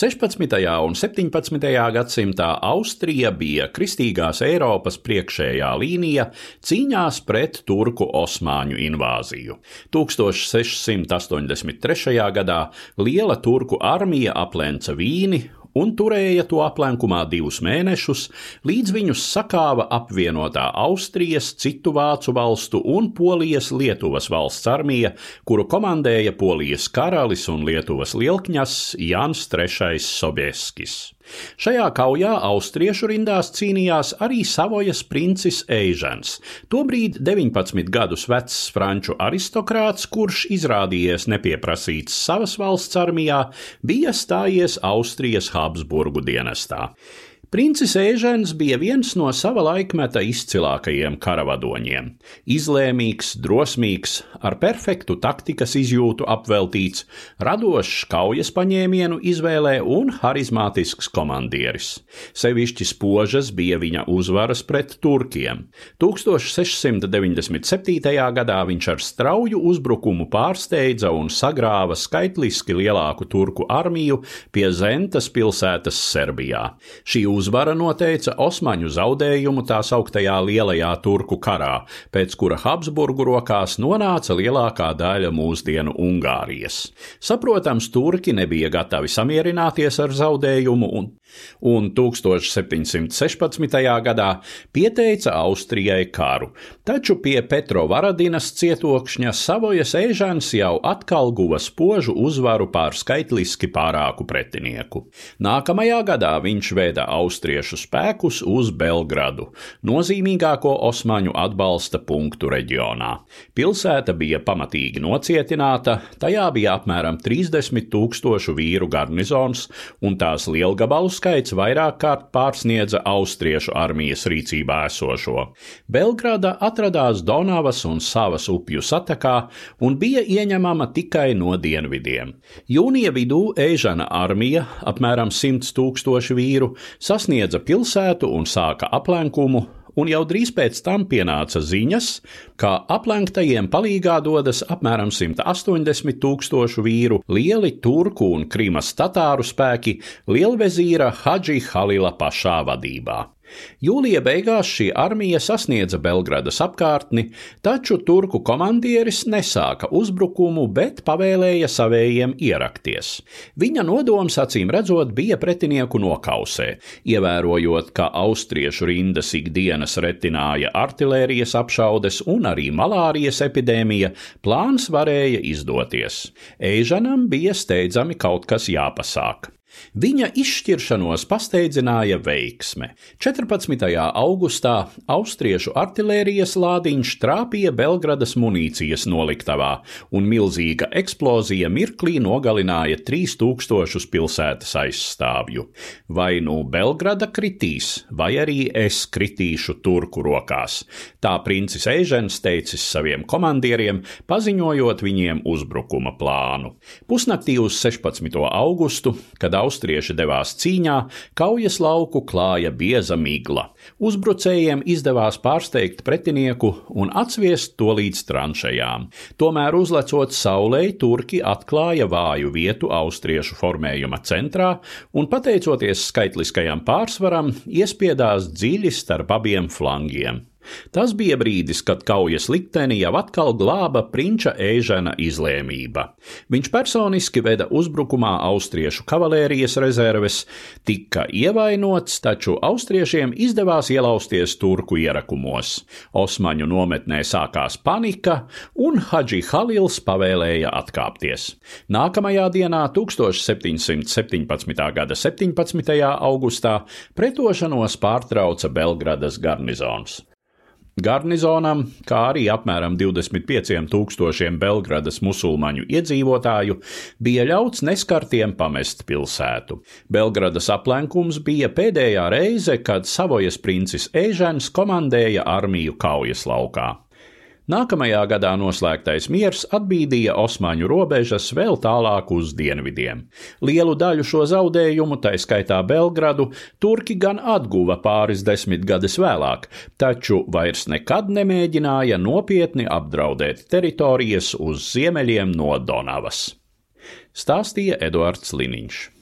16. un 17. gadsimtā Austrija bija kristīgās Eiropas priekšējā līnija cīņās pret turku osmaņu invāziju. 1683. gadā liela turku armija aplenca Vīni un turēja to aplenkumā divus mēnešus, līdz viņus sakāva apvienotā Austrijas, citu vācu valstu un Polijas Lietuvas valsts armija, kuru komandēja Polijas karalis un Lietuvas lielkņas Jans III Sobieskis. Šajā kaujā austriešu rindās cīnījās arī Savojas princis Eižans, tobrīd 19 gadus vecs franču aristokrāts, kurš izrādījies nepieprasīts savas valsts armijā, bija stājies Austrijas Habsburgu dienestā. Princis Ēžens bija viens no sava laikmeta izcilākajiem karavadoņiem. Izlēmīgs, drosmīgs, ar perfektu taktikas izjūtu apveltīts, radošs kaujas paņēmienu izvēlē un harizmātisks komandieris. Sevišķi spožas bija viņa uzvaras pret turkiem. 1697. gadā viņš ar strauju uzbrukumu pārsteidza un sagrāva skaitliski lielāku turku armiju pie Zentas pilsētas Serbijā. Šī uzvara noteica Osmaņu zaudējumu tā sauktajā Lielajā Turku karā, pēc kura Habsburgu rokās nonāca lielākā daļa mūsdienu Ungārijas. Saprotams, turki nebija gatavi samierināties ar zaudējumu un, un 1716. gadā pieteica Austrijai karu, taču pie Petro Varadinas cietokšņa Savojas Eižans jau atkal guva spožu uzvaru pār skaitliski pārāku pretinieku. Nākamajā gadā viņš veda Austriju austriešu spēkus uz Belgradu, nozīmīgāko osmaņu atbalsta punktu reģionā. Pilsēta bija pamatīgi nocietināta, tajā bija apmēram 30 tūkstošu vīru garnizons, un tās lielgabalu skaits vairāk kārt pārsniedza austriešu armijas rīcībā esošo. Belgrada atradās Donavas un Savas upju satakā un bija ieņemama tikai no dienvidiem. Jūnija vidū Eižana armija, apmēram 100 tūkstoši vīru, sasniedza pilsētu un sāka aplenkumu, un jau drīz pēc tam pienāca ziņas, ka aplenktajiem palīgā dodas apmēram 180 tūkstošu vīru lieli turku un krimas tatāru spēki lielvezīra Hadži Halila pašā vadībā. Jūlija beigās šī armija sasniedza Belgradas apkārtni, taču turku komandieris nesāka uzbrukumu, bet pavēlēja savējiem ierakties. Viņa nodoms, acīm redzot, bija pretinieku nokausē, ievērojot, ka austriešu rindas ikdienas retināja artilērijas apšaudes un arī malārijas epidēmija, plāns varēja izdoties. Eižanam bija steidzami kaut kas jāpasāk. Viņa izšķiršanos pasteidzināja veiksme. 14. augustā austriešu artilērijas lādiņš trāpīja Belgradas munīcijas noliktavā, un milzīga eksplozija mirklī nogalināja 3000 pilsētas aizstāvju. Vai nu Belgrada kritīs, vai arī es kritīšu turku rokās. Tā princis Eižens teicis saviem komandieriem, paziņojot viņiem uzbrukuma plānu. Pusnaktī uz 16. augustu, kad austrieši devās cīņā, kaujas lauku klāja bieza migla. Uzbrucējiem izdevās pārsteigt pretinieku un atsviest to līdz tranšējām. Tomēr, uzlecot saulē, turki atklāja vāju vietu austriešu formējuma centrā un, pateicoties skaitliskajam pārsvaram, iespiedās dziļi starp abiem flangiem. Tas bija brīdis, kad kaujas likteni jau atkal glāba prinča Ēžana izlēmība. Viņš personiski veda uzbrukumā austriešu kavalērijas rezerves, tika ievainots, taču austriešiem izdevās ielausties turku ierakumos. Osmaņu nometnē sākās panika, un Hadži Halils pavēlēja atkāpties. Nākamajā dienā, 1717. gada 17. augustā, pretošanos pārtrauca Belgradas garnizons. Garnizonam, kā arī apmēram 25 tūkstošiem Belgradas musulmaņu iedzīvotāju, bija ļauts neskartiem pamest pilsētu. Belgradas aplenkums bija pēdējā reize, kad Savojas princis Ēžens komandēja armiju kaujas laukā. Nākamajā gadā noslēgtais miers atbīdīja Osmaņu robežas vēl tālāk uz dienvidiem. Lielu daļu šo zaudējumu, tā skaitā Belgradu, turki gan atguva pāris desmitgades vēlāk, taču vairs nekad nemēģināja nopietni apdraudēt teritorijas uz ziemeļiem no Donavas. Stāstīja Eduards Liniņš.